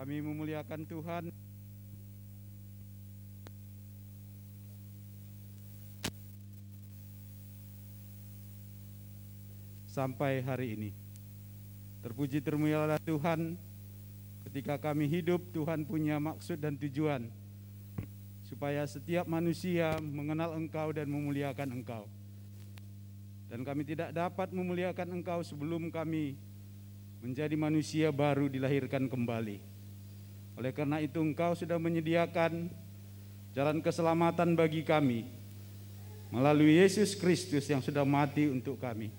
Kami memuliakan Tuhan. Sampai hari ini. Terpuji termulialah Tuhan. Ketika kami hidup, Tuhan punya maksud dan tujuan supaya setiap manusia mengenal Engkau dan memuliakan Engkau. Dan kami tidak dapat memuliakan Engkau sebelum kami menjadi manusia baru dilahirkan kembali. Oleh karena itu Engkau sudah menyediakan jalan keselamatan bagi kami melalui Yesus Kristus yang sudah mati untuk kami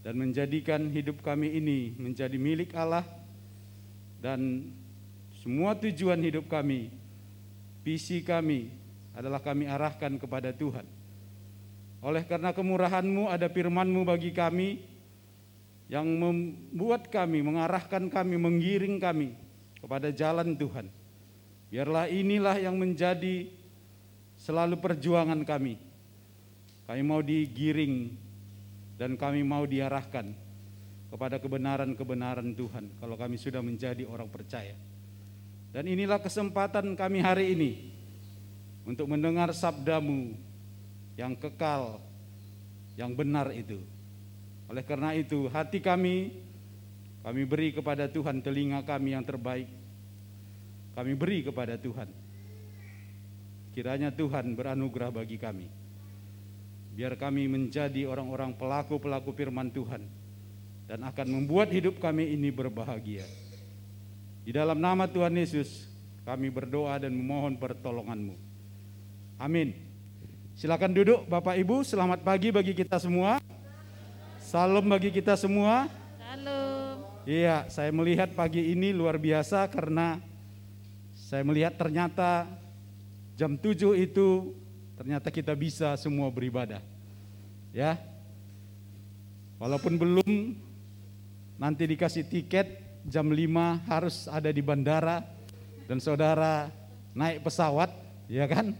dan menjadikan hidup kami ini menjadi milik Allah dan semua tujuan hidup kami, visi kami adalah kami arahkan kepada Tuhan. Oleh karena kemurahan-Mu ada firman-Mu bagi kami yang membuat kami, mengarahkan kami, menggiring kami kepada jalan Tuhan. Biarlah inilah yang menjadi selalu perjuangan kami. Kami mau digiring dan kami mau diarahkan kepada kebenaran-kebenaran Tuhan kalau kami sudah menjadi orang percaya. Dan inilah kesempatan kami hari ini untuk mendengar sabdamu yang kekal, yang benar itu. Oleh karena itu, hati kami kami beri kepada Tuhan telinga kami yang terbaik. Kami beri kepada Tuhan. Kiranya Tuhan beranugerah bagi kami. Biar kami menjadi orang-orang pelaku-pelaku firman Tuhan dan akan membuat hidup kami ini berbahagia. Di dalam nama Tuhan Yesus, kami berdoa dan memohon pertolonganmu. Amin. Silakan duduk Bapak Ibu, selamat pagi bagi kita semua. Salam bagi kita semua. Salam. Iya, saya melihat pagi ini luar biasa karena saya melihat ternyata jam 7 itu ternyata kita bisa semua beribadah. Ya. Walaupun belum nanti dikasih tiket jam 5 harus ada di bandara dan saudara naik pesawat, ya kan?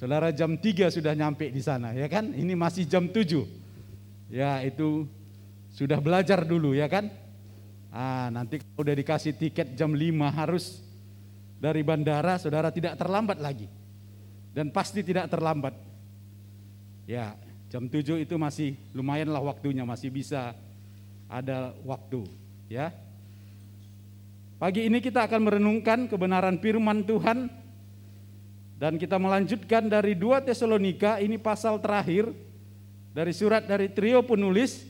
Saudara jam 3 sudah nyampe di sana, ya kan? Ini masih jam 7. Ya, itu sudah belajar dulu, ya kan? Ah, nanti kalau udah dikasih tiket jam 5 harus dari bandara, saudara tidak terlambat lagi. Dan pasti tidak terlambat. Ya, jam 7 itu masih lumayanlah waktunya, masih bisa ada waktu, ya. Pagi ini kita akan merenungkan kebenaran firman Tuhan dan kita melanjutkan dari 2 Tesalonika, ini pasal terakhir dari surat dari trio penulis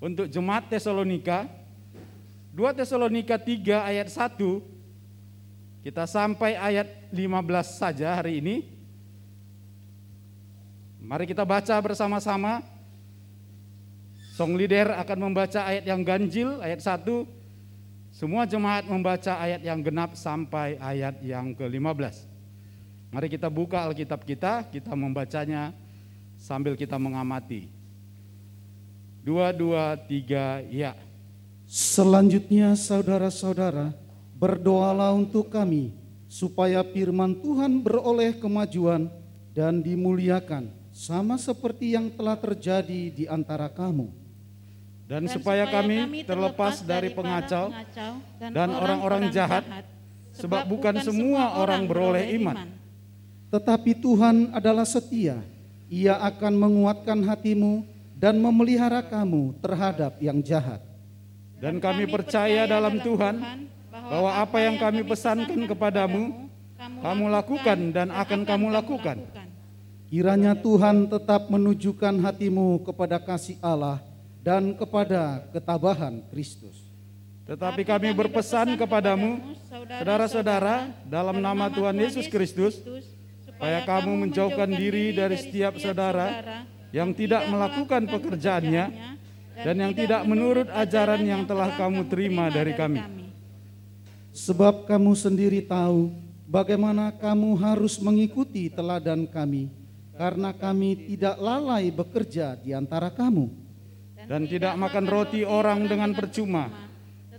untuk jemaat Tesalonika. 2 Tesalonika 3 ayat 1 kita sampai ayat 15 saja hari ini. Mari kita baca bersama-sama. Song leader akan membaca ayat yang ganjil, ayat 1. Semua jemaat membaca ayat yang genap sampai ayat yang ke-15. Mari kita buka Alkitab kita, kita membacanya sambil kita mengamati. Dua, dua, tiga, ya. Selanjutnya saudara-saudara, berdoalah untuk kami supaya firman Tuhan beroleh kemajuan dan dimuliakan sama seperti yang telah terjadi di antara kamu. Dan, supaya, kami terlepas dari pengacau dan orang-orang jahat, sebab bukan semua orang beroleh iman. Tetapi Tuhan adalah setia. Ia akan menguatkan hatimu dan memelihara kamu terhadap yang jahat. Dan kami percaya dalam Tuhan bahwa apa yang kami pesankan kepadamu, kamu lakukan dan akan kamu lakukan. Kiranya Tuhan tetap menunjukkan hatimu kepada kasih Allah dan kepada ketabahan Kristus. Tetapi kami berpesan kepadamu, saudara-saudara, dalam nama Tuhan Yesus Kristus, supaya kamu menjauhkan diri dari setiap saudara yang tidak melakukan pekerjaannya dan yang tidak menurut ajaran yang telah kamu terima dari kami. Sebab kamu sendiri tahu bagaimana kamu harus mengikuti teladan kami, karena kami tidak lalai bekerja di antara kamu. Dan tidak makan roti orang dengan percuma,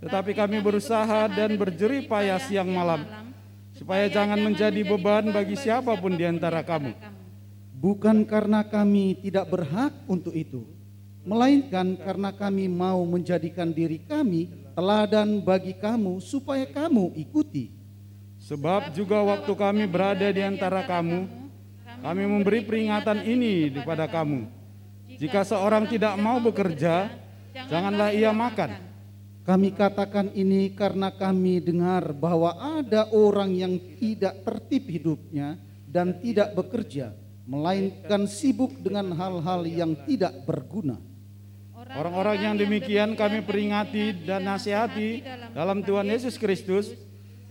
tetapi kami berusaha dan berjerih payah siang malam, supaya jangan menjadi beban bagi siapa pun di antara kamu. Bukan karena kami tidak berhak untuk itu, melainkan karena kami mau menjadikan diri kami teladan bagi kamu supaya kamu ikuti. Sebab juga waktu kami berada di antara kamu, kami memberi peringatan ini kepada kamu. Jika seorang tidak mau bekerja, janganlah ia makan. Kami katakan ini karena kami dengar bahwa ada orang yang tidak tertib hidupnya dan tidak bekerja, melainkan sibuk dengan hal-hal yang tidak berguna. Orang-orang yang demikian kami peringati dan nasihati dalam Tuhan Yesus Kristus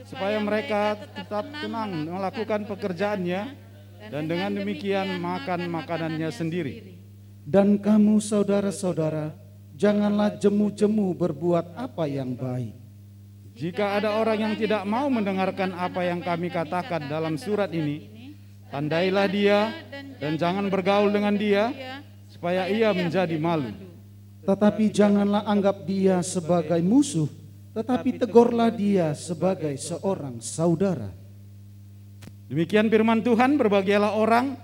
supaya mereka tetap tenang melakukan pekerjaannya dan dengan demikian makan makanannya sendiri. Dan kamu saudara-saudara, janganlah jemu-jemu berbuat apa yang baik. Jika ada orang yang tidak mau mendengarkan apa yang kami katakan dalam surat ini, tandailah dia dan jangan bergaul dengan dia supaya ia menjadi malu. Tetapi janganlah anggap dia sebagai musuh, tetapi tegurlah dia sebagai seorang saudara. Demikian firman Tuhan, berbahagialah orang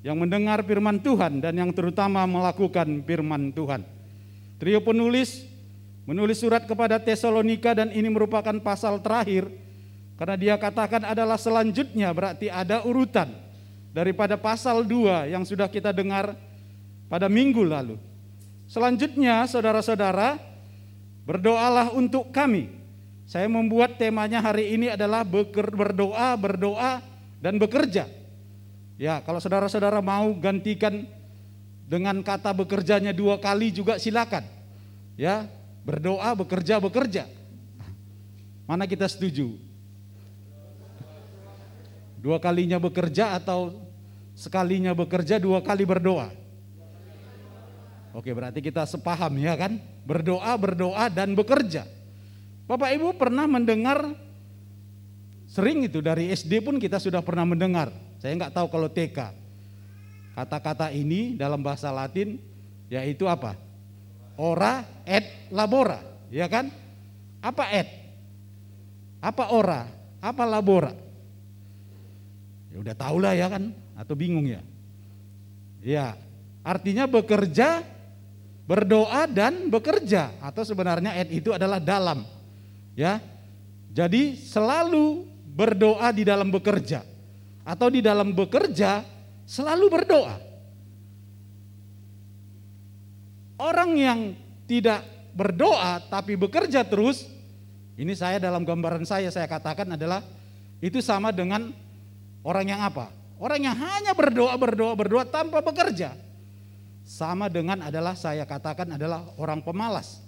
yang mendengar firman Tuhan dan yang terutama melakukan firman Tuhan. Trio penulis menulis surat kepada Tesalonika dan ini merupakan pasal terakhir karena dia katakan adalah selanjutnya berarti ada urutan daripada pasal 2 yang sudah kita dengar pada minggu lalu. Selanjutnya saudara-saudara berdoalah untuk kami. Saya membuat temanya hari ini adalah berdoa, berdoa dan bekerja. Ya, kalau saudara-saudara mau gantikan dengan kata bekerjanya dua kali juga silakan. Ya, berdoa, bekerja, bekerja. Mana kita setuju? Dua kalinya bekerja atau sekalinya bekerja dua kali berdoa? Oke, berarti kita sepaham ya kan? Berdoa, berdoa dan bekerja. Bapak Ibu pernah mendengar sering itu dari SD pun kita sudah pernah mendengar. Saya nggak tahu kalau TK. Kata-kata ini dalam bahasa Latin yaitu apa? Ora et labora, ya kan? Apa et? Apa ora? Apa labora? Ya udah tahulah ya kan? Atau bingung ya? Ya, artinya bekerja berdoa dan bekerja atau sebenarnya ayat itu adalah dalam. Ya. Jadi selalu berdoa di dalam bekerja atau di dalam bekerja selalu berdoa. Orang yang tidak berdoa tapi bekerja terus, ini saya dalam gambaran saya saya katakan adalah itu sama dengan orang yang apa? Orang yang hanya berdoa, berdoa, berdoa tanpa bekerja sama dengan adalah saya katakan adalah orang pemalas.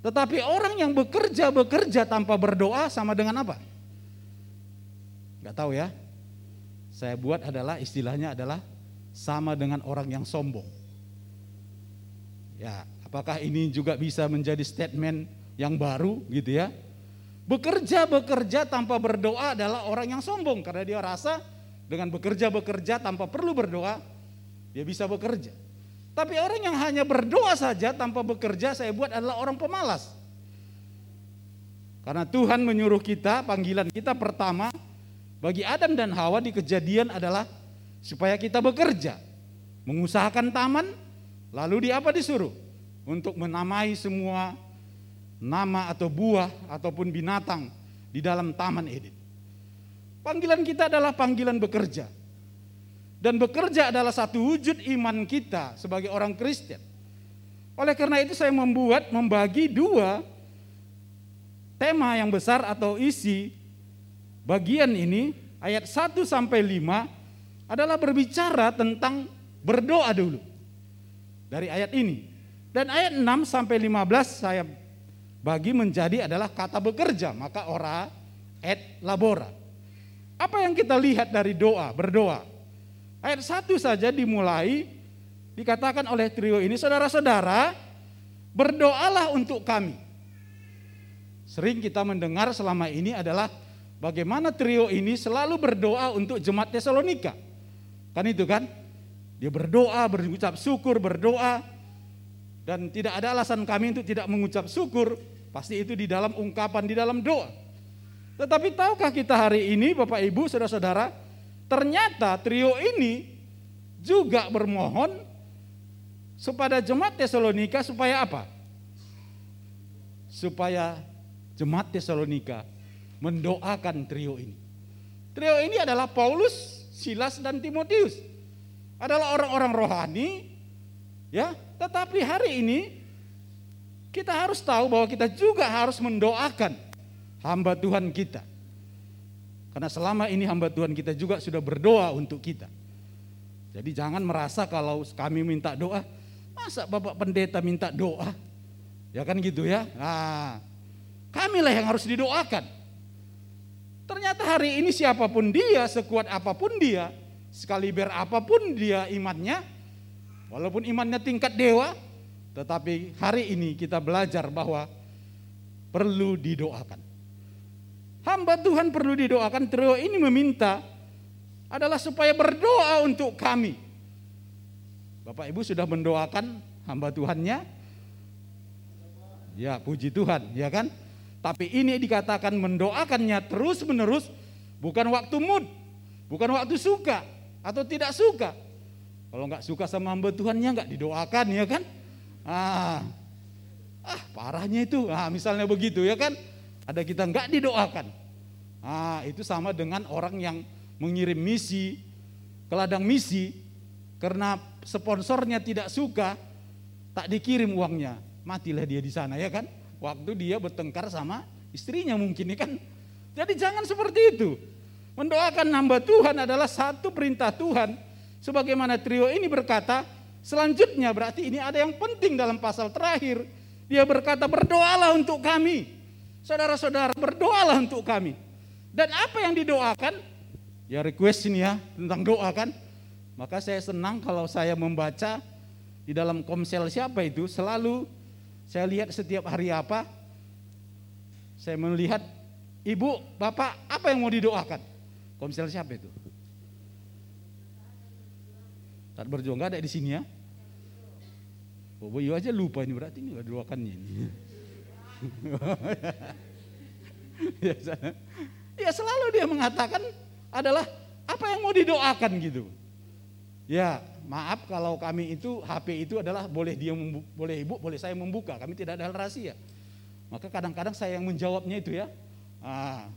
Tetapi orang yang bekerja bekerja tanpa berdoa sama dengan apa? Gak tahu ya. Saya buat adalah istilahnya adalah sama dengan orang yang sombong. Ya, apakah ini juga bisa menjadi statement yang baru gitu ya? Bekerja bekerja tanpa berdoa adalah orang yang sombong karena dia rasa dengan bekerja bekerja tanpa perlu berdoa dia bisa bekerja. Tapi orang yang hanya berdoa saja tanpa bekerja saya buat adalah orang pemalas. Karena Tuhan menyuruh kita, panggilan kita pertama bagi Adam dan Hawa di kejadian adalah supaya kita bekerja. Mengusahakan taman, lalu di apa disuruh? Untuk menamai semua nama atau buah ataupun binatang di dalam taman Eden. Panggilan kita adalah panggilan bekerja. Dan bekerja adalah satu wujud iman kita sebagai orang Kristen. Oleh karena itu saya membuat membagi dua tema yang besar atau isi bagian ini ayat 1 sampai 5 adalah berbicara tentang berdoa dulu. Dari ayat ini. Dan ayat 6 sampai 15 saya bagi menjadi adalah kata bekerja, maka ora et labora. Apa yang kita lihat dari doa, berdoa? Ayat satu saja dimulai dikatakan oleh trio ini, saudara-saudara, berdoalah untuk kami. Sering kita mendengar selama ini adalah bagaimana trio ini selalu berdoa untuk jemaat Tesalonika. Kan itu kan? Dia berdoa, berucap syukur, berdoa. Dan tidak ada alasan kami untuk tidak mengucap syukur. Pasti itu di dalam ungkapan, di dalam doa. Tetapi tahukah kita hari ini Bapak Ibu, saudara-saudara, Ternyata trio ini juga bermohon kepada jemaat Tesalonika supaya apa? supaya jemaat Tesalonika mendoakan trio ini. Trio ini adalah Paulus, Silas dan Timotius. Adalah orang-orang rohani ya, tetapi hari ini kita harus tahu bahwa kita juga harus mendoakan hamba Tuhan kita. Karena selama ini hamba Tuhan kita juga sudah berdoa untuk kita. Jadi jangan merasa kalau kami minta doa, masa Bapak Pendeta minta doa? Ya kan gitu ya. Nah, kamilah yang harus didoakan. Ternyata hari ini siapa pun dia, sekuat apa pun dia, sekaliber apa pun dia imannya, walaupun imannya tingkat dewa, tetapi hari ini kita belajar bahwa perlu didoakan. Hamba Tuhan perlu didoakan, trio ini meminta adalah supaya berdoa untuk kami. Bapak Ibu sudah mendoakan hamba Tuhannya? Ya, puji Tuhan, ya kan? Tapi ini dikatakan mendoakannya terus menerus, bukan waktu mood, bukan waktu suka atau tidak suka. Kalau nggak suka sama hamba Tuhannya nggak didoakan, ya kan? Ah, ah parahnya itu. Ah, misalnya begitu, ya kan? Ada kita nggak didoakan. Ah, itu sama dengan orang yang mengirim misi ke ladang misi karena sponsornya tidak suka tak dikirim uangnya. Matilah dia di sana ya kan? Waktu dia bertengkar sama istrinya mungkin ya kan? Jadi jangan seperti itu. Mendoakan hamba Tuhan adalah satu perintah Tuhan. Sebagaimana trio ini berkata selanjutnya berarti ini ada yang penting dalam pasal terakhir. Dia berkata berdoalah untuk kami saudara-saudara berdoalah untuk kami dan apa yang didoakan ya request ini ya tentang doa kan. Maka saya senang kalau saya membaca di dalam komsel siapa itu selalu saya lihat setiap hari apa saya melihat ibu, bapak apa yang mau didoakan? Komsel siapa itu? Tak berjuang ada di sini ya? Oh, Boyo aja lupa ini berarti ini doakannya ini. ya, ya selalu dia mengatakan adalah apa yang mau didoakan gitu. Ya, maaf kalau kami itu HP itu adalah boleh dia boleh ibu, boleh saya membuka. Kami tidak ada rahasia. Maka kadang-kadang saya yang menjawabnya itu ya. Ah,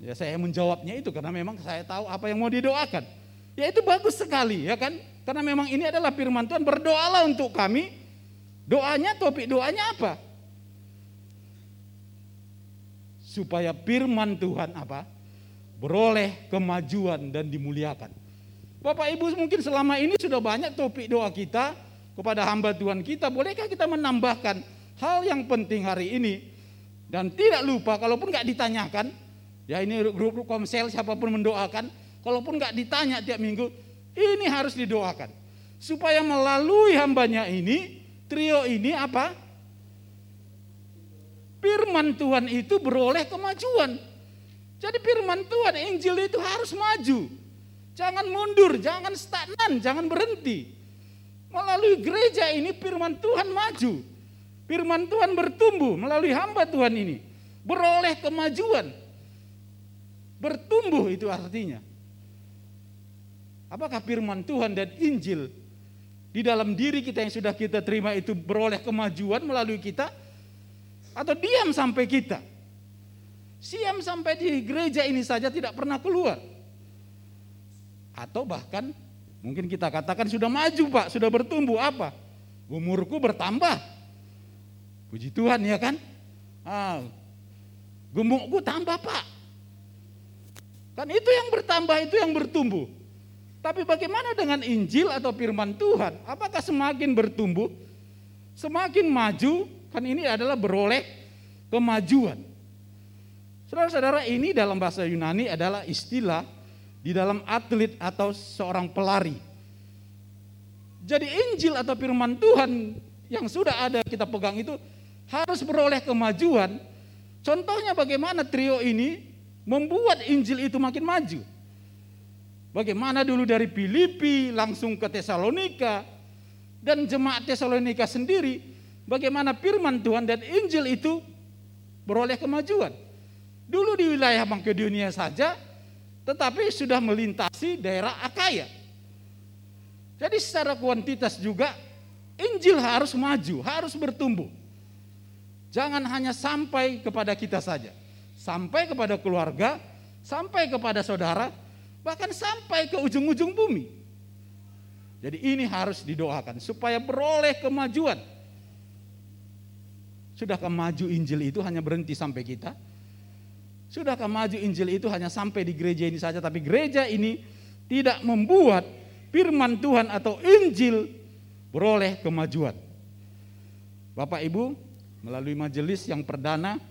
ya saya yang menjawabnya itu karena memang saya tahu apa yang mau didoakan. Ya itu bagus sekali ya kan. Karena memang ini adalah firman Tuhan berdoalah untuk kami. Doanya topik doanya apa? Supaya firman Tuhan apa? beroleh kemajuan dan dimuliakan. Bapak Ibu mungkin selama ini sudah banyak topik doa kita kepada hamba Tuhan kita. Bolehkah kita menambahkan hal yang penting hari ini dan tidak lupa kalaupun nggak ditanyakan, ya ini grup-grup komsel siapa pun mendoakan, kalaupun nggak ditanya tiap minggu, ini harus didoakan supaya melalui hambanya ini trio ini apa? Firman Tuhan itu beroleh kemajuan. Jadi firman Tuhan, Injil itu harus maju. Jangan mundur, jangan stagnan, jangan berhenti. Melalui gereja ini firman Tuhan maju. Firman Tuhan bertumbuh melalui hamba Tuhan ini. Beroleh kemajuan. Bertumbuh itu artinya. Apakah firman Tuhan dan Injil di dalam diri kita yang sudah kita terima itu beroleh kemajuan melalui kita? Atau diam sampai kita? Siam sampai di gereja ini saja tidak pernah keluar. Atau bahkan mungkin kita katakan sudah maju pak, sudah bertumbuh apa? Umurku bertambah. Puji Tuhan ya kan? Ah, gemukku tambah pak. Kan itu yang bertambah, itu yang bertumbuh. Tapi bagaimana dengan Injil atau firman Tuhan? Apakah semakin bertumbuh, semakin maju? Kan ini adalah beroleh kemajuan. Saudara-saudara ini dalam bahasa Yunani adalah istilah di dalam atlet atau seorang pelari. Jadi Injil atau firman Tuhan yang sudah ada kita pegang itu harus beroleh kemajuan. Contohnya bagaimana trio ini membuat Injil itu makin maju. Bagaimana dulu dari Filipi langsung ke Tesalonika dan jemaat Tesalonika sendiri bagaimana firman Tuhan dan Injil itu beroleh kemajuan. Dulu di wilayah Makedonia saja, tetapi sudah melintasi daerah Akaya. Jadi secara kuantitas juga Injil harus maju, harus bertumbuh. Jangan hanya sampai kepada kita saja, sampai kepada keluarga, sampai kepada saudara, bahkan sampai ke ujung-ujung bumi. Jadi ini harus didoakan supaya beroleh kemajuan. Sudahkah maju Injil itu hanya berhenti sampai kita? Sudahkah maju Injil itu hanya sampai di gereja ini saja, tapi gereja ini tidak membuat firman Tuhan atau Injil beroleh kemajuan. Bapak Ibu, melalui majelis yang perdana,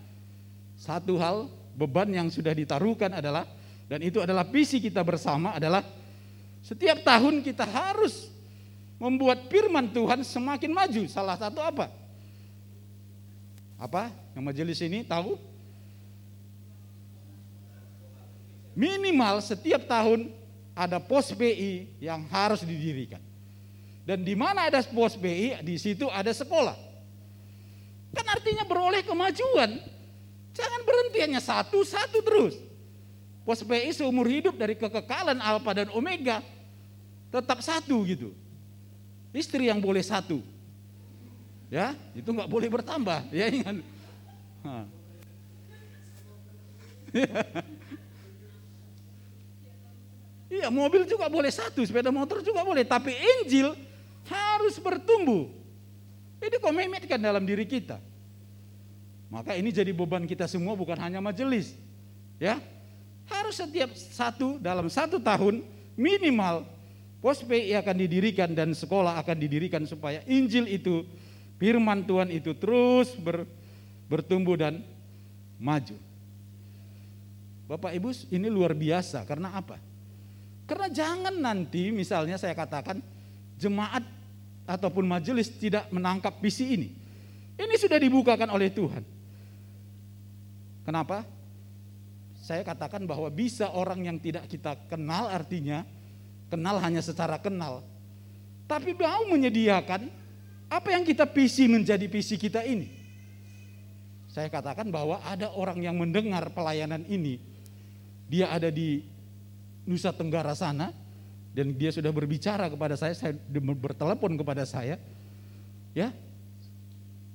satu hal beban yang sudah ditaruhkan adalah, dan itu adalah visi kita bersama adalah setiap tahun kita harus membuat firman Tuhan semakin maju. Salah satu apa? Apa yang majelis ini tahu? Minimal setiap tahun ada pos BI yang harus didirikan. Dan di mana ada pos BI, di situ ada sekolah. Kan artinya beroleh kemajuan. Jangan berhenti hanya satu-satu terus. Pos BI seumur hidup dari kekekalan alfa dan omega tetap satu gitu. Istri yang boleh satu. Ya, itu nggak boleh bertambah. Ya ingat. Iya, mobil juga boleh satu, sepeda motor juga boleh, tapi Injil harus bertumbuh. Ini komitmen dalam diri kita. Maka ini jadi beban kita semua bukan hanya majelis. Ya, harus setiap satu dalam satu tahun minimal pos PI akan didirikan dan sekolah akan didirikan supaya Injil itu, firman Tuhan itu terus ber, bertumbuh dan maju. Bapak Ibu ini luar biasa karena apa? Karena jangan nanti misalnya saya katakan jemaat ataupun majelis tidak menangkap visi ini. Ini sudah dibukakan oleh Tuhan. Kenapa? Saya katakan bahwa bisa orang yang tidak kita kenal artinya kenal hanya secara kenal. Tapi mau menyediakan apa yang kita visi menjadi visi kita ini. Saya katakan bahwa ada orang yang mendengar pelayanan ini. Dia ada di Nusa Tenggara sana dan dia sudah berbicara kepada saya, saya bertelepon kepada saya, ya,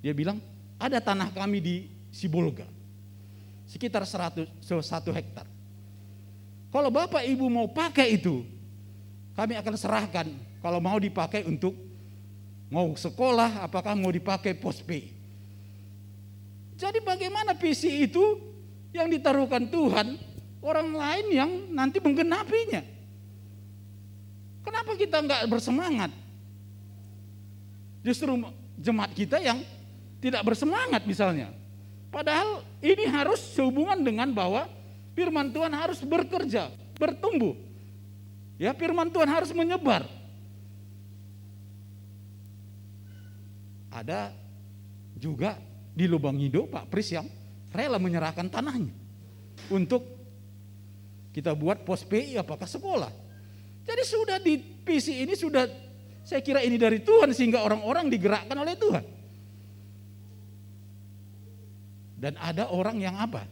dia bilang ada tanah kami di Sibolga, sekitar 100, 1 hektar. Kalau bapak ibu mau pakai itu, kami akan serahkan kalau mau dipakai untuk mau sekolah, apakah mau dipakai pos P. Jadi bagaimana visi itu yang ditaruhkan Tuhan orang lain yang nanti menggenapinya. Kenapa kita nggak bersemangat? Justru jemaat kita yang tidak bersemangat misalnya. Padahal ini harus sehubungan dengan bahwa firman Tuhan harus bekerja, bertumbuh. Ya, firman Tuhan harus menyebar. Ada juga di lubang hidup Pak Pris yang rela menyerahkan tanahnya untuk kita buat pos PI apakah sekolah. Jadi sudah di PC ini sudah saya kira ini dari Tuhan sehingga orang-orang digerakkan oleh Tuhan. Dan ada orang yang apa?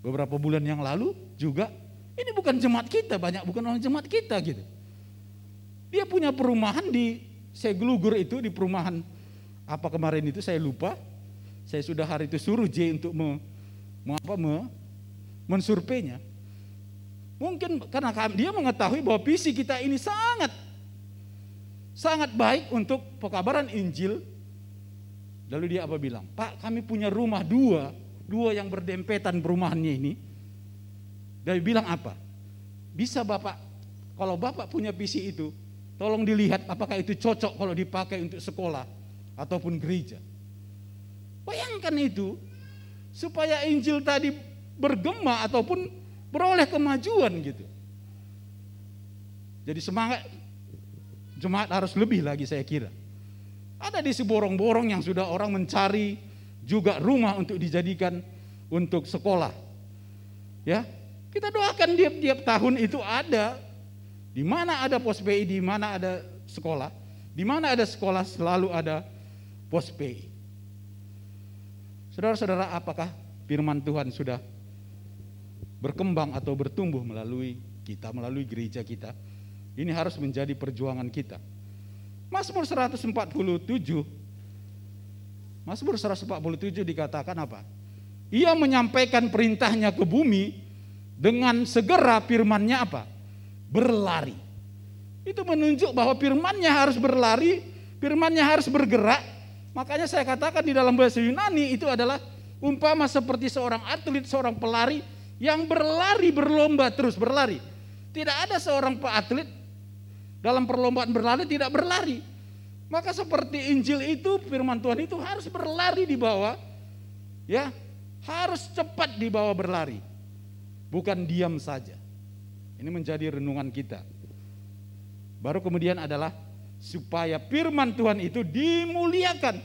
Beberapa bulan yang lalu juga ini bukan jemaat kita, banyak bukan orang jemaat kita gitu. Dia punya perumahan di saya gelugur itu di perumahan apa kemarin itu saya lupa. Saya sudah hari itu suruh J untuk me, me, apa, me, mensurveinya. Mungkin karena dia mengetahui bahwa visi kita ini sangat sangat baik untuk pekabaran Injil. Lalu dia apa bilang? Pak kami punya rumah dua, dua yang berdempetan perumahannya ini. Dia bilang apa? Bisa Bapak, kalau Bapak punya visi itu, tolong dilihat apakah itu cocok kalau dipakai untuk sekolah ataupun gereja. Bayangkan itu, supaya Injil tadi bergema ataupun beroleh kemajuan gitu. Jadi semangat jemaat harus lebih lagi saya kira. Ada di seborong-borong yang sudah orang mencari juga rumah untuk dijadikan untuk sekolah. Ya, kita doakan tiap-tiap tahun itu ada di mana ada pos PI, di mana ada sekolah, di mana ada sekolah selalu ada pos PI. Saudara-saudara, apakah firman Tuhan sudah berkembang atau bertumbuh melalui kita, melalui gereja kita. Ini harus menjadi perjuangan kita. Mazmur 147 Mazmur 147 dikatakan apa? Ia menyampaikan perintahnya ke bumi dengan segera firmannya apa? Berlari. Itu menunjuk bahwa firmannya harus berlari, firmannya harus bergerak. Makanya saya katakan di dalam bahasa Yunani itu adalah umpama seperti seorang atlet, seorang pelari yang berlari berlomba terus berlari. Tidak ada seorang atlet dalam perlombaan berlari tidak berlari. Maka seperti Injil itu firman Tuhan itu harus berlari di bawah ya, harus cepat di bawah berlari. Bukan diam saja. Ini menjadi renungan kita. Baru kemudian adalah supaya firman Tuhan itu dimuliakan.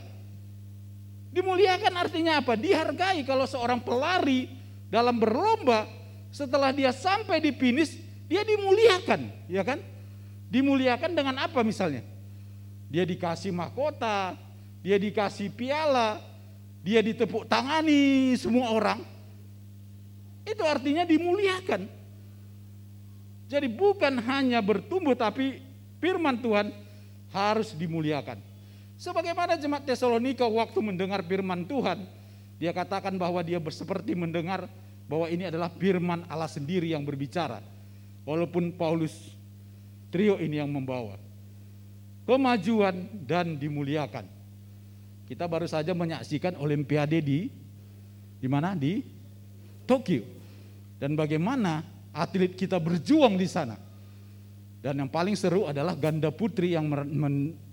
Dimuliakan artinya apa? Dihargai kalau seorang pelari dalam berlomba setelah dia sampai di finish dia dimuliakan, ya kan? Dimuliakan dengan apa misalnya? Dia dikasih mahkota, dia dikasih piala, dia ditepuk tangani semua orang. Itu artinya dimuliakan. Jadi bukan hanya bertumbuh tapi firman Tuhan harus dimuliakan. Sebagaimana jemaat Tesalonika waktu mendengar firman Tuhan, dia katakan bahwa dia seperti mendengar bahwa ini adalah firman Allah sendiri yang berbicara. Walaupun Paulus trio ini yang membawa kemajuan dan dimuliakan. Kita baru saja menyaksikan Olimpiade di di mana di Tokyo dan bagaimana atlet kita berjuang di sana. Dan yang paling seru adalah ganda putri yang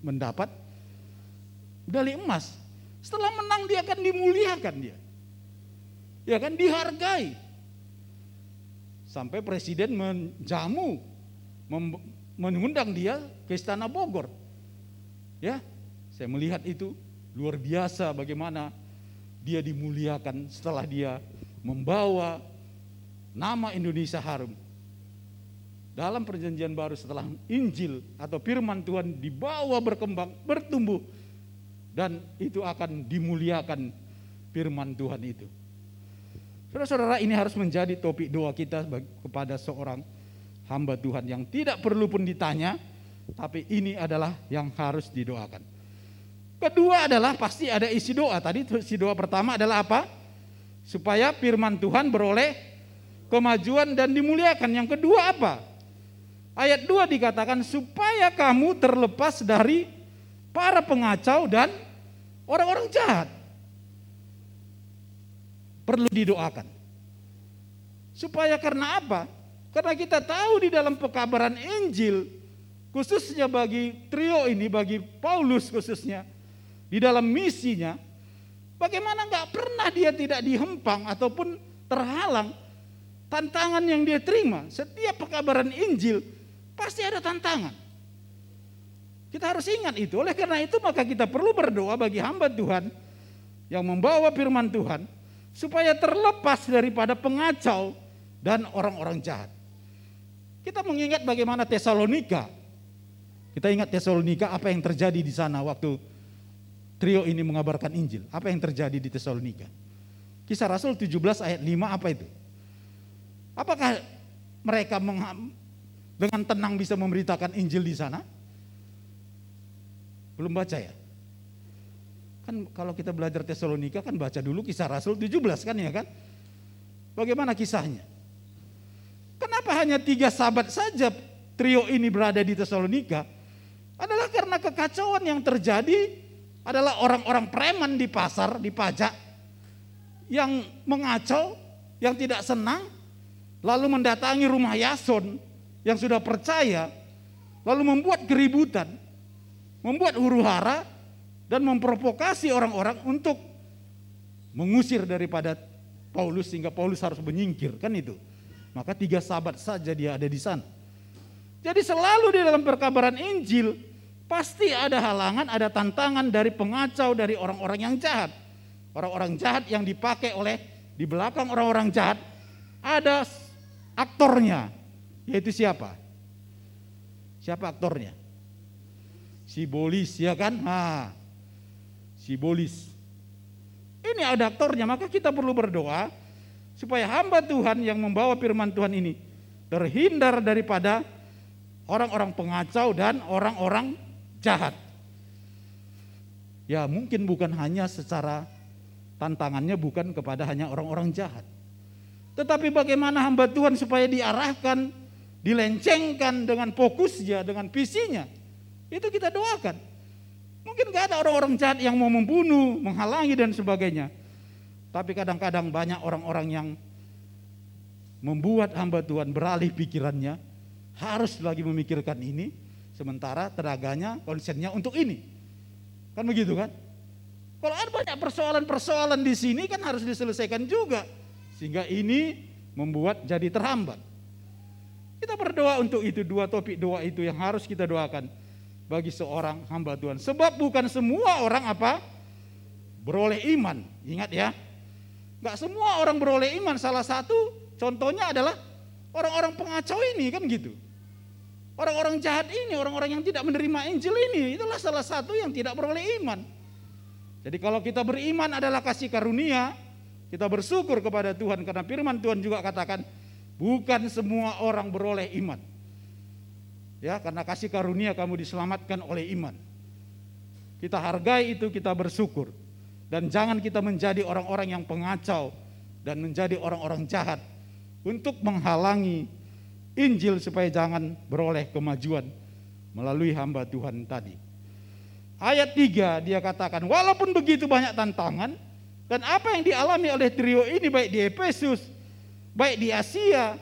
mendapat medali emas. Setelah menang dia akan dimuliakan dia. Ya kan dihargai. Sampai presiden menjamu mengundang dia ke Istana Bogor. Ya, saya melihat itu luar biasa bagaimana dia dimuliakan setelah dia membawa nama Indonesia harum. Dalam perjanjian baru setelah Injil atau firman Tuhan dibawa berkembang, bertumbuh dan itu akan dimuliakan firman Tuhan itu. Saudara-saudara ini harus menjadi topik doa kita kepada seorang hamba Tuhan yang tidak perlu pun ditanya, tapi ini adalah yang harus didoakan. Kedua adalah pasti ada isi doa. Tadi isi doa pertama adalah apa? Supaya firman Tuhan beroleh kemajuan dan dimuliakan. Yang kedua apa? Ayat 2 dikatakan supaya kamu terlepas dari para pengacau dan orang-orang jahat. Perlu didoakan. Supaya karena apa? Karena kita tahu di dalam pekabaran Injil, khususnya bagi trio ini, bagi Paulus khususnya, di dalam misinya, bagaimana nggak pernah dia tidak dihempang ataupun terhalang tantangan yang dia terima. Setiap pekabaran Injil pasti ada tantangan. Kita harus ingat itu. Oleh karena itu maka kita perlu berdoa bagi hamba Tuhan yang membawa firman Tuhan supaya terlepas daripada pengacau dan orang-orang jahat. Kita mengingat bagaimana Tesalonika. Kita ingat Tesalonika apa yang terjadi di sana waktu trio ini mengabarkan Injil. Apa yang terjadi di Tesalonika? Kisah Rasul 17 ayat 5 apa itu? Apakah mereka dengan tenang bisa memberitakan Injil di sana? Belum baca ya? Kan kalau kita belajar Tesalonika kan baca dulu kisah Rasul 17 kan ya kan? Bagaimana kisahnya? Kenapa hanya tiga sahabat saja trio ini berada di Tesalonika? Adalah karena kekacauan yang terjadi adalah orang-orang preman di pasar, di pajak, yang mengacau, yang tidak senang, lalu mendatangi rumah Yason yang sudah percaya, lalu membuat keributan, membuat huru hara, dan memprovokasi orang-orang untuk mengusir daripada Paulus sehingga Paulus harus menyingkir, kan itu. Maka tiga sahabat saja dia ada di sana. Jadi selalu di dalam perkabaran Injil pasti ada halangan, ada tantangan dari pengacau, dari orang-orang yang jahat. Orang-orang jahat yang dipakai oleh di belakang orang-orang jahat ada aktornya, yaitu siapa? Siapa aktornya? Si Bolis ya kan? Ha, si Bolis. Ini ada aktornya, maka kita perlu berdoa supaya hamba Tuhan yang membawa firman Tuhan ini terhindar daripada orang-orang pengacau dan orang-orang jahat. Ya mungkin bukan hanya secara tantangannya bukan kepada hanya orang-orang jahat. Tetapi bagaimana hamba Tuhan supaya diarahkan, dilencengkan dengan fokusnya, dengan visinya. Itu kita doakan. Mungkin gak ada orang-orang jahat yang mau membunuh, menghalangi dan sebagainya. Tapi kadang-kadang banyak orang-orang yang membuat hamba Tuhan beralih pikirannya, harus lagi memikirkan ini, sementara tenaganya, konsennya untuk ini. Kan begitu kan? Kalau ada banyak persoalan-persoalan di sini kan harus diselesaikan juga. Sehingga ini membuat jadi terhambat. Kita berdoa untuk itu, dua topik doa itu yang harus kita doakan bagi seorang hamba Tuhan. Sebab bukan semua orang apa? Beroleh iman. Ingat ya. Gak semua orang beroleh iman. Salah satu contohnya adalah orang-orang pengacau ini kan gitu. Orang-orang jahat ini, orang-orang yang tidak menerima Injil ini, itulah salah satu yang tidak beroleh iman. Jadi kalau kita beriman adalah kasih karunia, kita bersyukur kepada Tuhan karena firman Tuhan juga katakan bukan semua orang beroleh iman. Ya, karena kasih karunia kamu diselamatkan oleh iman. Kita hargai itu, kita bersyukur. Dan jangan kita menjadi orang-orang yang pengacau dan menjadi orang-orang jahat untuk menghalangi Injil supaya jangan beroleh kemajuan melalui hamba Tuhan tadi. Ayat 3 dia katakan, walaupun begitu banyak tantangan dan apa yang dialami oleh trio ini baik di Efesus, baik di Asia,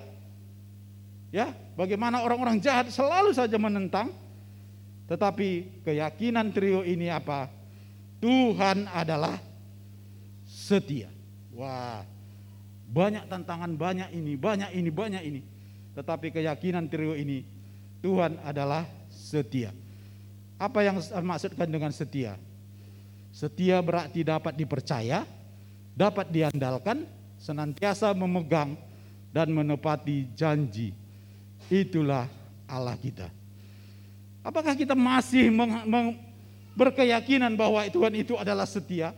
ya, bagaimana orang-orang jahat selalu saja menentang, tetapi keyakinan trio ini apa? Tuhan adalah setia. Wah, banyak tantangan, banyak ini, banyak ini, banyak ini. Tetapi keyakinan trio ini Tuhan adalah setia. Apa yang maksudkan dengan setia? Setia berarti dapat dipercaya, dapat diandalkan, senantiasa memegang dan menepati janji. Itulah Allah kita. Apakah kita masih berkeyakinan bahwa Tuhan itu adalah setia?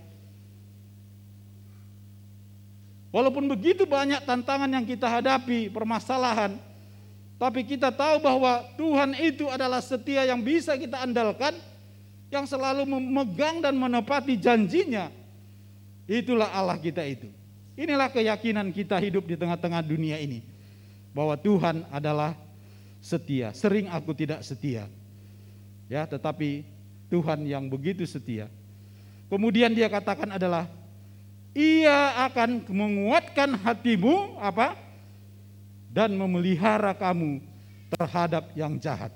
Walaupun begitu banyak tantangan yang kita hadapi, permasalahan, tapi kita tahu bahwa Tuhan itu adalah setia yang bisa kita andalkan, yang selalu memegang dan menepati janjinya. Itulah Allah kita itu. Inilah keyakinan kita hidup di tengah-tengah dunia ini. Bahwa Tuhan adalah setia. Sering aku tidak setia. Ya, tetapi Tuhan yang begitu setia. Kemudian dia katakan adalah ia akan menguatkan hatimu apa? dan memelihara kamu terhadap yang jahat.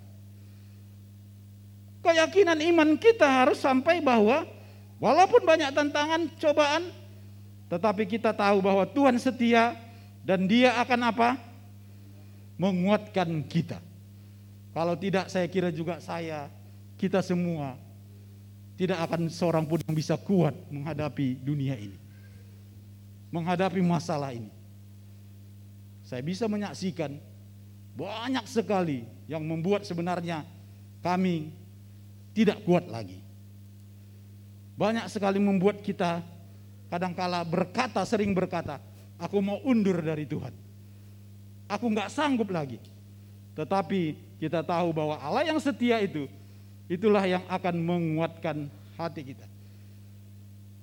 Keyakinan iman kita harus sampai bahwa walaupun banyak tantangan, cobaan, tetapi kita tahu bahwa Tuhan setia dan Dia akan apa? Menguatkan kita. Kalau tidak, saya kira juga saya, kita semua tidak akan seorang pun yang bisa kuat menghadapi dunia ini, menghadapi masalah ini. Saya bisa menyaksikan banyak sekali yang membuat sebenarnya kami tidak kuat lagi. Banyak sekali membuat kita kadangkala berkata, sering berkata, aku mau undur dari Tuhan. Aku nggak sanggup lagi. Tetapi kita tahu bahwa Allah yang setia itu, itulah yang akan menguatkan hati kita.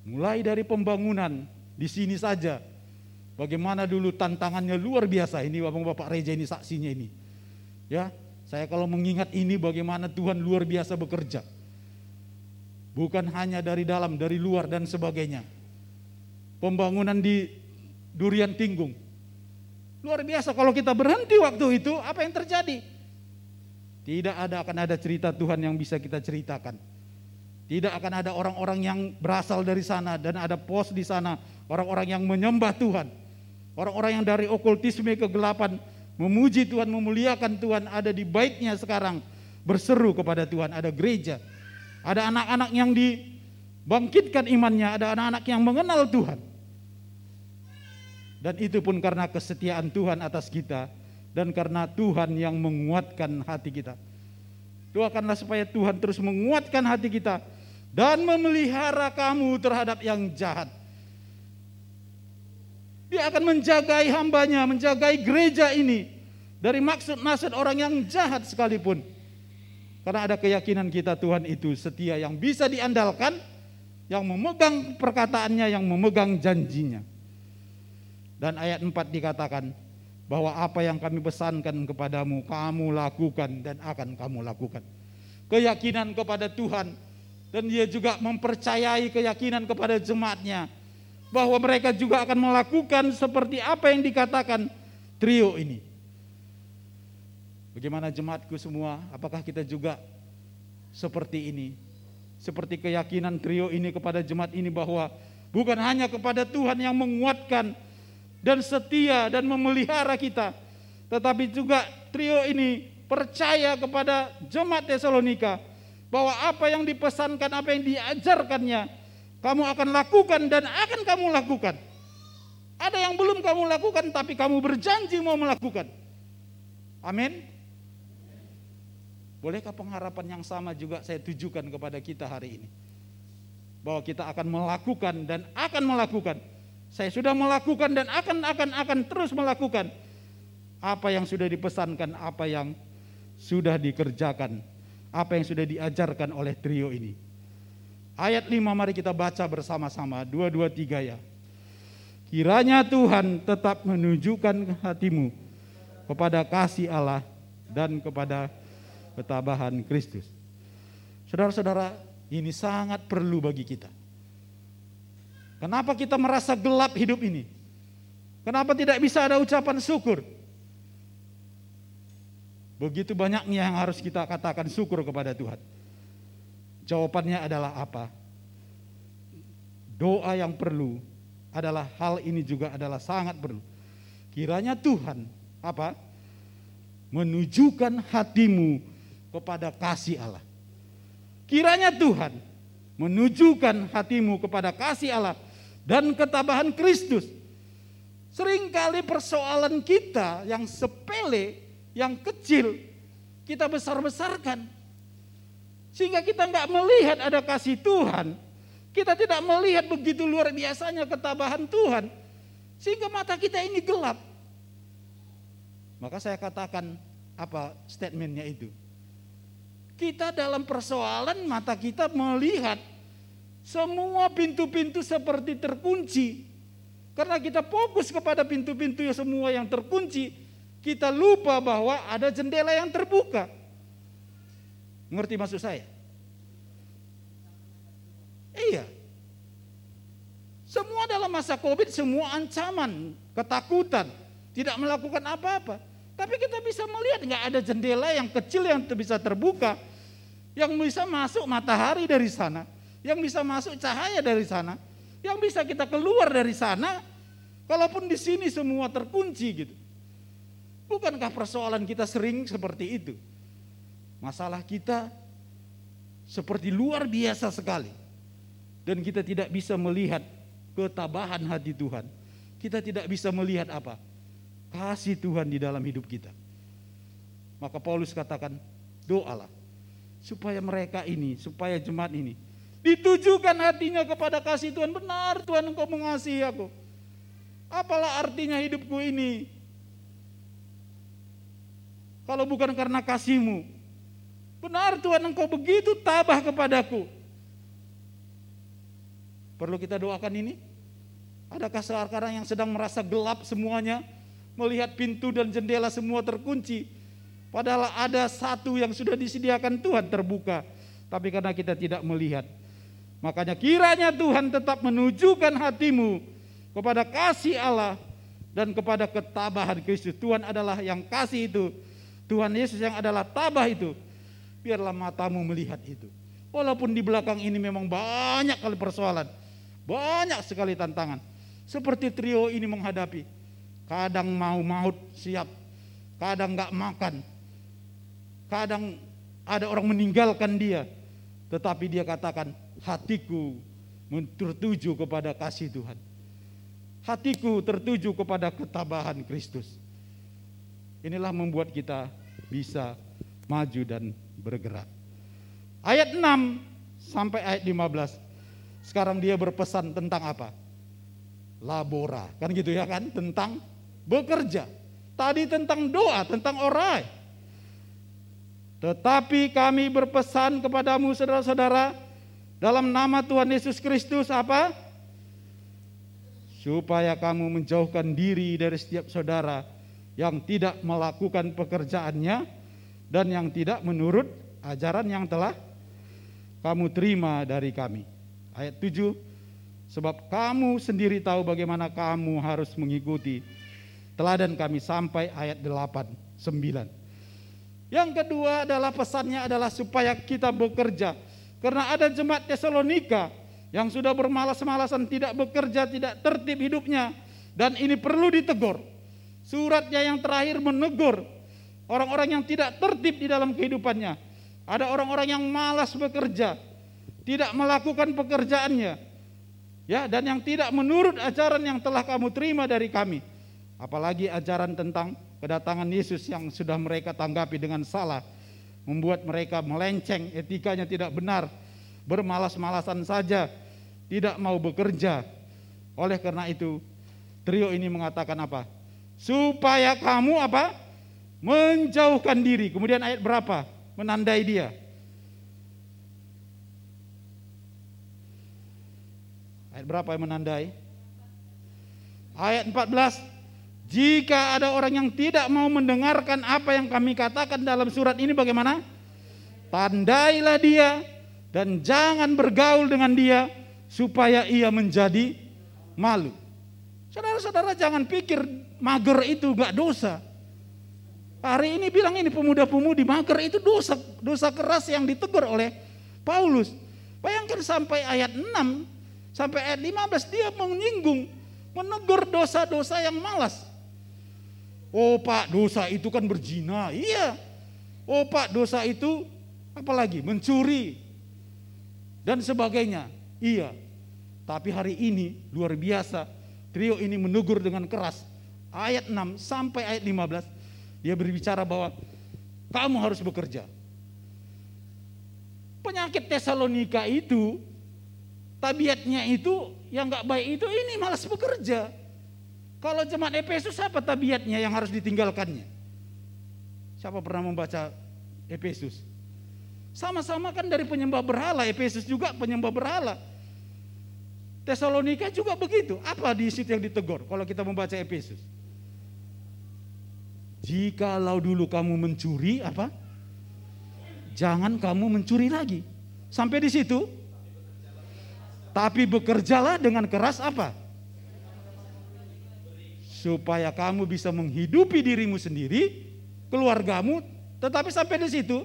Mulai dari pembangunan di sini saja Bagaimana dulu tantangannya luar biasa ini Bapak-bapak Reja ini saksinya ini. Ya, saya kalau mengingat ini bagaimana Tuhan luar biasa bekerja. Bukan hanya dari dalam, dari luar dan sebagainya. Pembangunan di Durian Tinggung. Luar biasa kalau kita berhenti waktu itu, apa yang terjadi? Tidak ada akan ada cerita Tuhan yang bisa kita ceritakan. Tidak akan ada orang-orang yang berasal dari sana dan ada pos di sana, orang-orang yang menyembah Tuhan. Orang-orang yang dari okultisme kegelapan memuji Tuhan, memuliakan Tuhan ada di baiknya sekarang berseru kepada Tuhan, ada gereja. Ada anak-anak yang dibangkitkan imannya, ada anak-anak yang mengenal Tuhan. Dan itu pun karena kesetiaan Tuhan atas kita dan karena Tuhan yang menguatkan hati kita. Doakanlah supaya Tuhan terus menguatkan hati kita dan memelihara kamu terhadap yang jahat. Dia akan menjagai hambanya, menjagai gereja ini dari maksud-maksud orang yang jahat sekalipun. Karena ada keyakinan kita Tuhan itu setia yang bisa diandalkan yang memegang perkataannya, yang memegang janjinya. Dan ayat 4 dikatakan bahwa apa yang kami pesankan kepadamu, kamu lakukan dan akan kamu lakukan. Keyakinan kepada Tuhan dan dia juga mempercayai keyakinan kepada jemaatnya bahwa mereka juga akan melakukan seperti apa yang dikatakan trio ini. Bagaimana jemaatku semua? Apakah kita juga seperti ini? Seperti keyakinan trio ini kepada jemaat ini bahwa bukan hanya kepada Tuhan yang menguatkan dan setia dan memelihara kita, tetapi juga trio ini percaya kepada jemaat Tesalonika bahwa apa yang dipesankan, apa yang diajarkannya, kamu akan lakukan dan akan kamu lakukan. Ada yang belum kamu lakukan, tapi kamu berjanji mau melakukan. Amin. Bolehkah pengharapan yang sama juga saya tujukan kepada kita hari ini? Bahwa kita akan melakukan dan akan melakukan. Saya sudah melakukan dan akan akan akan terus melakukan apa yang sudah dipesankan, apa yang sudah dikerjakan, apa yang sudah diajarkan oleh trio ini. Ayat 5 mari kita baca bersama-sama, dua dua tiga ya. Kiranya Tuhan tetap menunjukkan hatimu kepada kasih Allah dan kepada ketabahan Kristus. Saudara-saudara, ini sangat perlu bagi kita. Kenapa kita merasa gelap hidup ini? Kenapa tidak bisa ada ucapan syukur? Begitu banyaknya yang harus kita katakan syukur kepada Tuhan. Jawabannya adalah apa? Doa yang perlu adalah hal ini juga adalah sangat perlu. Kiranya Tuhan apa? Menunjukkan hatimu kepada kasih Allah. Kiranya Tuhan menunjukkan hatimu kepada kasih Allah dan ketabahan Kristus. Seringkali persoalan kita yang sepele, yang kecil, kita besar-besarkan. Sehingga kita nggak melihat ada kasih Tuhan. Kita tidak melihat begitu luar biasanya ketabahan Tuhan. Sehingga mata kita ini gelap. Maka saya katakan apa statementnya itu. Kita dalam persoalan mata kita melihat semua pintu-pintu seperti terkunci. Karena kita fokus kepada pintu-pintu yang semua yang terkunci, kita lupa bahwa ada jendela yang terbuka. Ngerti maksud saya? Iya. Semua dalam masa Covid, semua ancaman, ketakutan, tidak melakukan apa-apa. Tapi kita bisa melihat nggak ada jendela yang kecil yang bisa terbuka, yang bisa masuk matahari dari sana, yang bisa masuk cahaya dari sana, yang bisa kita keluar dari sana, kalaupun di sini semua terkunci gitu. Bukankah persoalan kita sering seperti itu? Masalah kita seperti luar biasa sekali. Dan kita tidak bisa melihat ketabahan hati Tuhan. Kita tidak bisa melihat apa? kasih Tuhan di dalam hidup kita. Maka Paulus katakan, doalah supaya mereka ini, supaya jemaat ini ditujukan hatinya kepada kasih Tuhan. Benar Tuhan engkau mengasihi aku. Apalah artinya hidupku ini? Kalau bukan karena kasihmu. Benar Tuhan engkau begitu tabah kepadaku. Perlu kita doakan ini? Adakah sekarang yang sedang merasa gelap semuanya? melihat pintu dan jendela semua terkunci. Padahal ada satu yang sudah disediakan Tuhan terbuka. Tapi karena kita tidak melihat. Makanya kiranya Tuhan tetap menunjukkan hatimu kepada kasih Allah dan kepada ketabahan Kristus. Tuhan adalah yang kasih itu. Tuhan Yesus yang adalah tabah itu. Biarlah matamu melihat itu. Walaupun di belakang ini memang banyak kali persoalan. Banyak sekali tantangan. Seperti trio ini menghadapi kadang mau maut siap, kadang nggak makan, kadang ada orang meninggalkan dia, tetapi dia katakan hatiku tertuju kepada kasih Tuhan. Hatiku tertuju kepada ketabahan Kristus. Inilah membuat kita bisa maju dan bergerak. Ayat 6 sampai ayat 15. Sekarang dia berpesan tentang apa? Labora. Kan gitu ya kan? Tentang bekerja. Tadi tentang doa, tentang orai. Tetapi kami berpesan kepadamu saudara-saudara, dalam nama Tuhan Yesus Kristus apa? Supaya kamu menjauhkan diri dari setiap saudara yang tidak melakukan pekerjaannya dan yang tidak menurut ajaran yang telah kamu terima dari kami. Ayat 7, sebab kamu sendiri tahu bagaimana kamu harus mengikuti teladan kami sampai ayat 8, 9. Yang kedua adalah pesannya adalah supaya kita bekerja karena ada jemaat Tesalonika yang sudah bermalas-malasan tidak bekerja, tidak tertib hidupnya dan ini perlu ditegur. Suratnya yang terakhir menegur orang-orang yang tidak tertib di dalam kehidupannya. Ada orang-orang yang malas bekerja, tidak melakukan pekerjaannya. Ya, dan yang tidak menurut ajaran yang telah kamu terima dari kami. Apalagi ajaran tentang kedatangan Yesus yang sudah mereka tanggapi dengan salah membuat mereka melenceng, etikanya tidak benar, bermalas-malasan saja, tidak mau bekerja. Oleh karena itu, trio ini mengatakan apa? Supaya kamu apa? Menjauhkan diri. Kemudian ayat berapa? Menandai dia. Ayat berapa yang menandai? Ayat 14, jika ada orang yang tidak mau mendengarkan apa yang kami katakan dalam surat ini bagaimana? Tandailah dia dan jangan bergaul dengan dia supaya ia menjadi malu. Saudara-saudara jangan pikir mager itu gak dosa. Hari ini bilang ini pemuda-pemudi mager itu dosa dosa keras yang ditegur oleh Paulus. Bayangkan sampai ayat 6 sampai ayat 15 dia menyinggung menegur dosa-dosa yang malas. Oh pak dosa itu kan berzina. Iya. Oh pak dosa itu apalagi mencuri dan sebagainya. Iya. Tapi hari ini luar biasa. Trio ini menegur dengan keras. Ayat 6 sampai ayat 15 dia berbicara bahwa kamu harus bekerja. Penyakit Tesalonika itu tabiatnya itu yang nggak baik itu ini malas bekerja. Kalau jemaat Efesus apa tabiatnya yang harus ditinggalkannya? Siapa pernah membaca Efesus? Sama-sama kan dari penyembah berhala, Efesus juga penyembah berhala. Tesalonika juga begitu. Apa di situ yang ditegur kalau kita membaca Efesus? Jikalau dulu kamu mencuri apa? Jangan kamu mencuri lagi. Sampai di situ. Tapi bekerjalah dengan keras apa? Supaya kamu bisa menghidupi dirimu sendiri, keluargamu, tetapi sampai di situ.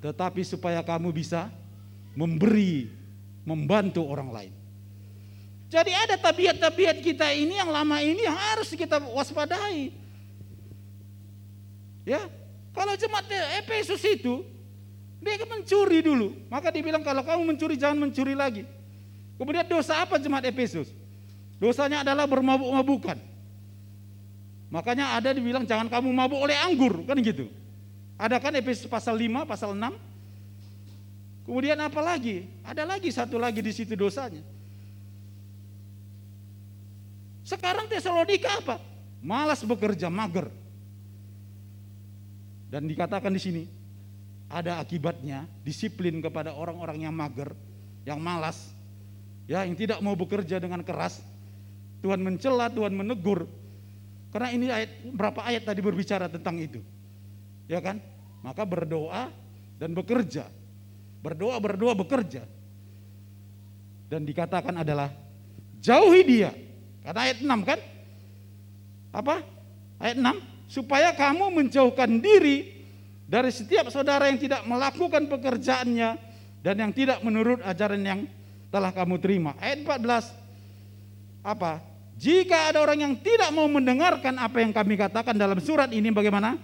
Tetapi supaya kamu bisa memberi, membantu orang lain. Jadi ada tabiat-tabiat kita ini yang lama ini harus kita waspadai. Ya, kalau jemaat Efesus itu dia mencuri dulu, maka dibilang kalau kamu mencuri jangan mencuri lagi. Kemudian dosa apa jemaat Efesus? Dosanya adalah bermabuk-mabukan. Makanya ada dibilang jangan kamu mabuk oleh anggur, kan gitu. Ada kan Efesus pasal 5, pasal 6. Kemudian apa lagi? Ada lagi satu lagi di situ dosanya. Sekarang Tesalonika apa? Malas bekerja, mager. Dan dikatakan di sini ada akibatnya disiplin kepada orang-orang yang mager, yang malas, ya yang tidak mau bekerja dengan keras, Tuhan mencela, Tuhan menegur. Karena ini ayat berapa ayat tadi berbicara tentang itu. Ya kan? Maka berdoa dan bekerja. Berdoa, berdoa, bekerja. Dan dikatakan adalah jauhi dia. Kata ayat 6 kan? Apa? Ayat 6, supaya kamu menjauhkan diri dari setiap saudara yang tidak melakukan pekerjaannya dan yang tidak menurut ajaran yang telah kamu terima. Ayat 14, apa? Jika ada orang yang tidak mau mendengarkan apa yang kami katakan dalam surat ini bagaimana?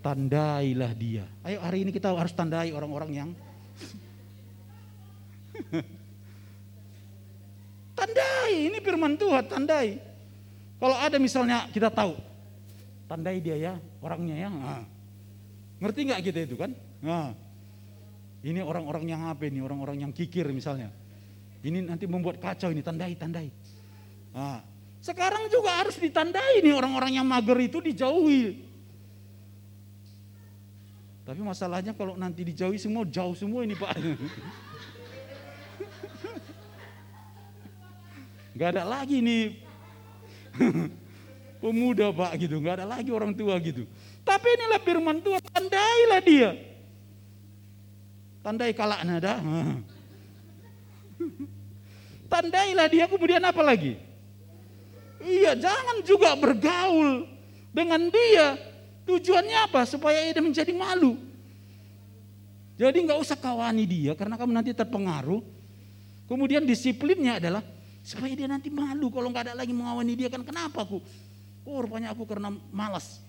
Tandailah dia. Ayo hari ini kita harus tandai orang-orang yang Tandai, ini firman Tuhan, tandai. Kalau ada misalnya kita tahu, tandai dia ya, orangnya ya. Nah. Ngerti nggak kita itu kan? Nah. Ini orang-orang yang apa ini? Orang-orang yang kikir misalnya. Ini nanti membuat kacau ini, tandai, tandai. Nah, sekarang juga harus ditandai nih orang-orang yang mager itu dijauhi. Tapi masalahnya kalau nanti dijauhi semua jauh semua ini Pak. Gak ada lagi nih pemuda Pak gitu, gak ada lagi orang tua gitu. Tapi inilah firman Tuhan, tandailah dia. Tandai kalak nada. Tandailah dia kemudian apa lagi? Iya, jangan juga bergaul dengan dia. Tujuannya apa? Supaya dia menjadi malu. Jadi nggak usah kawani dia karena kamu nanti terpengaruh. Kemudian disiplinnya adalah supaya dia nanti malu kalau nggak ada lagi mengawani dia kan kenapa aku? Oh rupanya aku karena malas.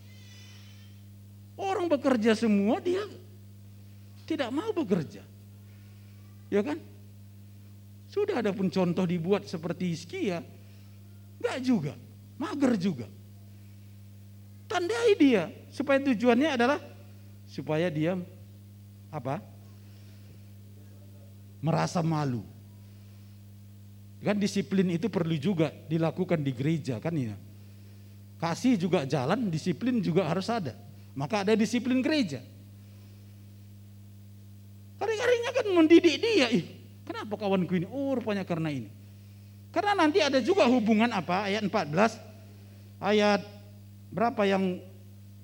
Orang bekerja semua dia tidak mau bekerja. Ya kan? Sudah ada pun contoh dibuat seperti Hizkia, enggak juga, mager juga. Tandai dia supaya tujuannya adalah supaya dia apa? Merasa malu. Kan disiplin itu perlu juga dilakukan di gereja kan ya. Kasih juga jalan, disiplin juga harus ada. Maka ada disiplin gereja. Kering-keringnya kan mendidik dia. Ih, kenapa kawanku ini? Oh rupanya karena ini. Karena nanti ada juga hubungan apa? Ayat 14. Ayat berapa yang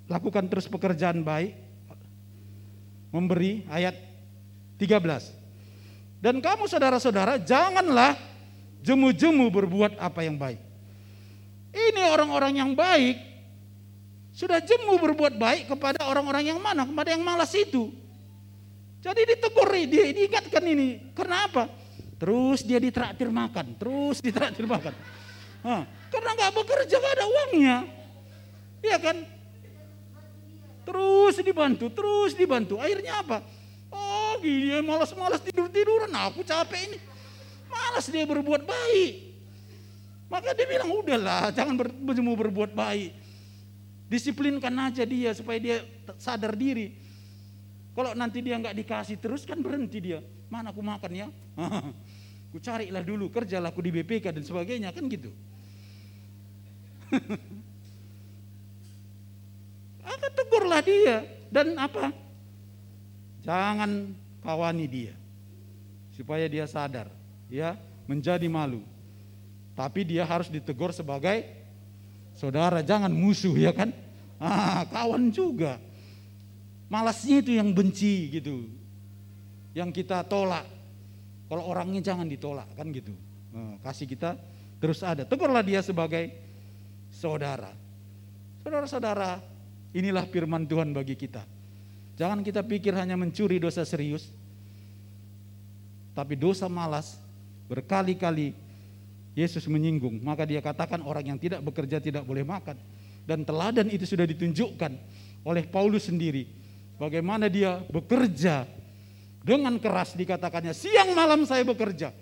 lakukan terus pekerjaan baik? Memberi ayat 13. Dan kamu saudara-saudara janganlah jemu-jemu berbuat apa yang baik. Ini orang-orang yang baik sudah jemu berbuat baik kepada orang-orang yang mana? Kepada yang malas itu. Jadi ditegur, diingatkan ini. Karena apa? Terus dia ditraktir makan, terus ditraktir makan. Hah, karena nggak bekerja nggak ada uangnya, iya kan? Terus dibantu, terus dibantu. Akhirnya apa? Oh gini, malas-malas tidur-tiduran. Nah, aku capek ini. Malas dia berbuat baik. Maka dia bilang, udahlah jangan ber, berbuat baik. Disiplinkan aja dia supaya dia sadar diri. Kalau nanti dia nggak dikasih terus kan berhenti dia. Mana aku makan ya? ku carilah dulu kerjalah aku di BPK dan sebagainya kan gitu. Akan tegurlah dia dan apa? Jangan kawani dia supaya dia sadar, ya menjadi malu. Tapi dia harus ditegur sebagai saudara, jangan musuh ya kan? Ah, kawan juga. Malasnya itu yang benci gitu. Yang kita tolak. Kalau orangnya jangan ditolak kan gitu. Nah, kasih kita terus ada. Tegurlah dia sebagai saudara. Saudara-saudara, inilah firman Tuhan bagi kita. Jangan kita pikir hanya mencuri dosa serius. Tapi dosa malas berkali-kali Yesus menyinggung. Maka dia katakan orang yang tidak bekerja tidak boleh makan. Dan teladan itu sudah ditunjukkan oleh Paulus sendiri Bagaimana dia bekerja dengan keras dikatakannya siang malam saya bekerja.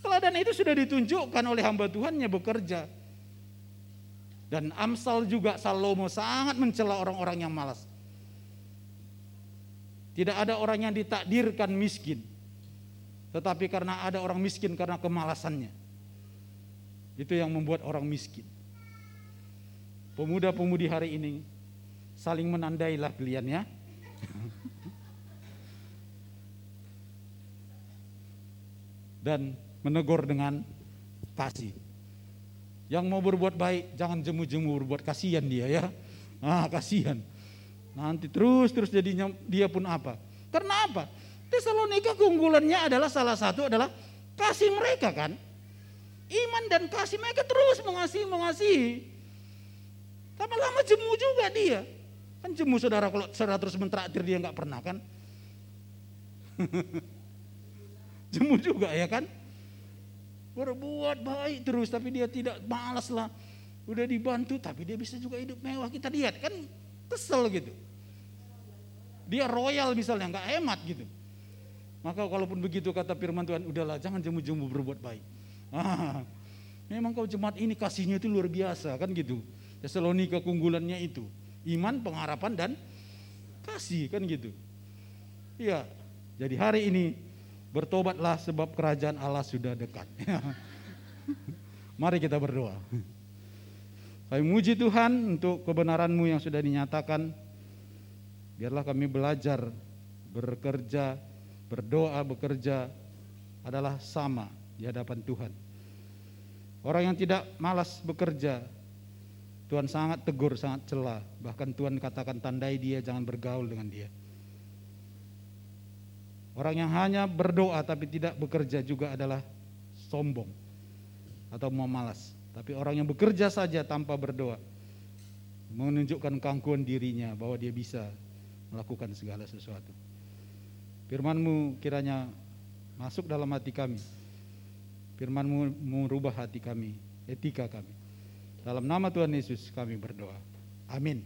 Teladan itu sudah ditunjukkan oleh hamba Tuhannya bekerja. Dan Amsal juga Salomo sangat mencela orang-orang yang malas. Tidak ada orang yang ditakdirkan miskin. Tetapi karena ada orang miskin karena kemalasannya. Itu yang membuat orang miskin. Pemuda-pemudi hari ini saling menandailah kalian ya. Dan menegur dengan kasih. Yang mau berbuat baik jangan jemu-jemu berbuat kasihan dia ya. Ah kasihan. Nanti terus terus jadinya dia pun apa? Karena apa? Tesalonika keunggulannya adalah salah satu adalah kasih mereka kan. Iman dan kasih mereka terus mengasihi mengasihi. Lama-lama jemu juga dia. Kan jemu saudara kalau saudara terus mentraktir dia nggak pernah kan? jemu juga ya kan? Berbuat baik terus tapi dia tidak malas lah. Udah dibantu tapi dia bisa juga hidup mewah. Kita lihat kan kesel gitu. Dia royal misalnya nggak hemat gitu. Maka kalaupun begitu kata firman Tuhan, udahlah jangan jemu-jemu berbuat baik. Ah, memang kau jemaat ini kasihnya itu luar biasa kan gitu. Tesalonika keunggulannya itu. Iman, pengharapan dan kasih kan gitu. Iya. Jadi hari ini bertobatlah sebab kerajaan Allah sudah dekat. Mari kita berdoa. Kami muji Tuhan untuk kebenaranmu yang sudah dinyatakan Biarlah kami belajar bekerja, berdoa, bekerja adalah sama di hadapan Tuhan. Orang yang tidak malas bekerja, Tuhan sangat tegur, sangat celah. Bahkan Tuhan katakan tandai dia, jangan bergaul dengan dia. Orang yang hanya berdoa tapi tidak bekerja juga adalah sombong atau memalas. Tapi orang yang bekerja saja tanpa berdoa menunjukkan keangkuhan dirinya bahwa dia bisa melakukan segala sesuatu. Firmanmu kiranya masuk dalam hati kami. Firmanmu merubah hati kami, etika kami. Dalam nama Tuhan Yesus kami berdoa. Amin.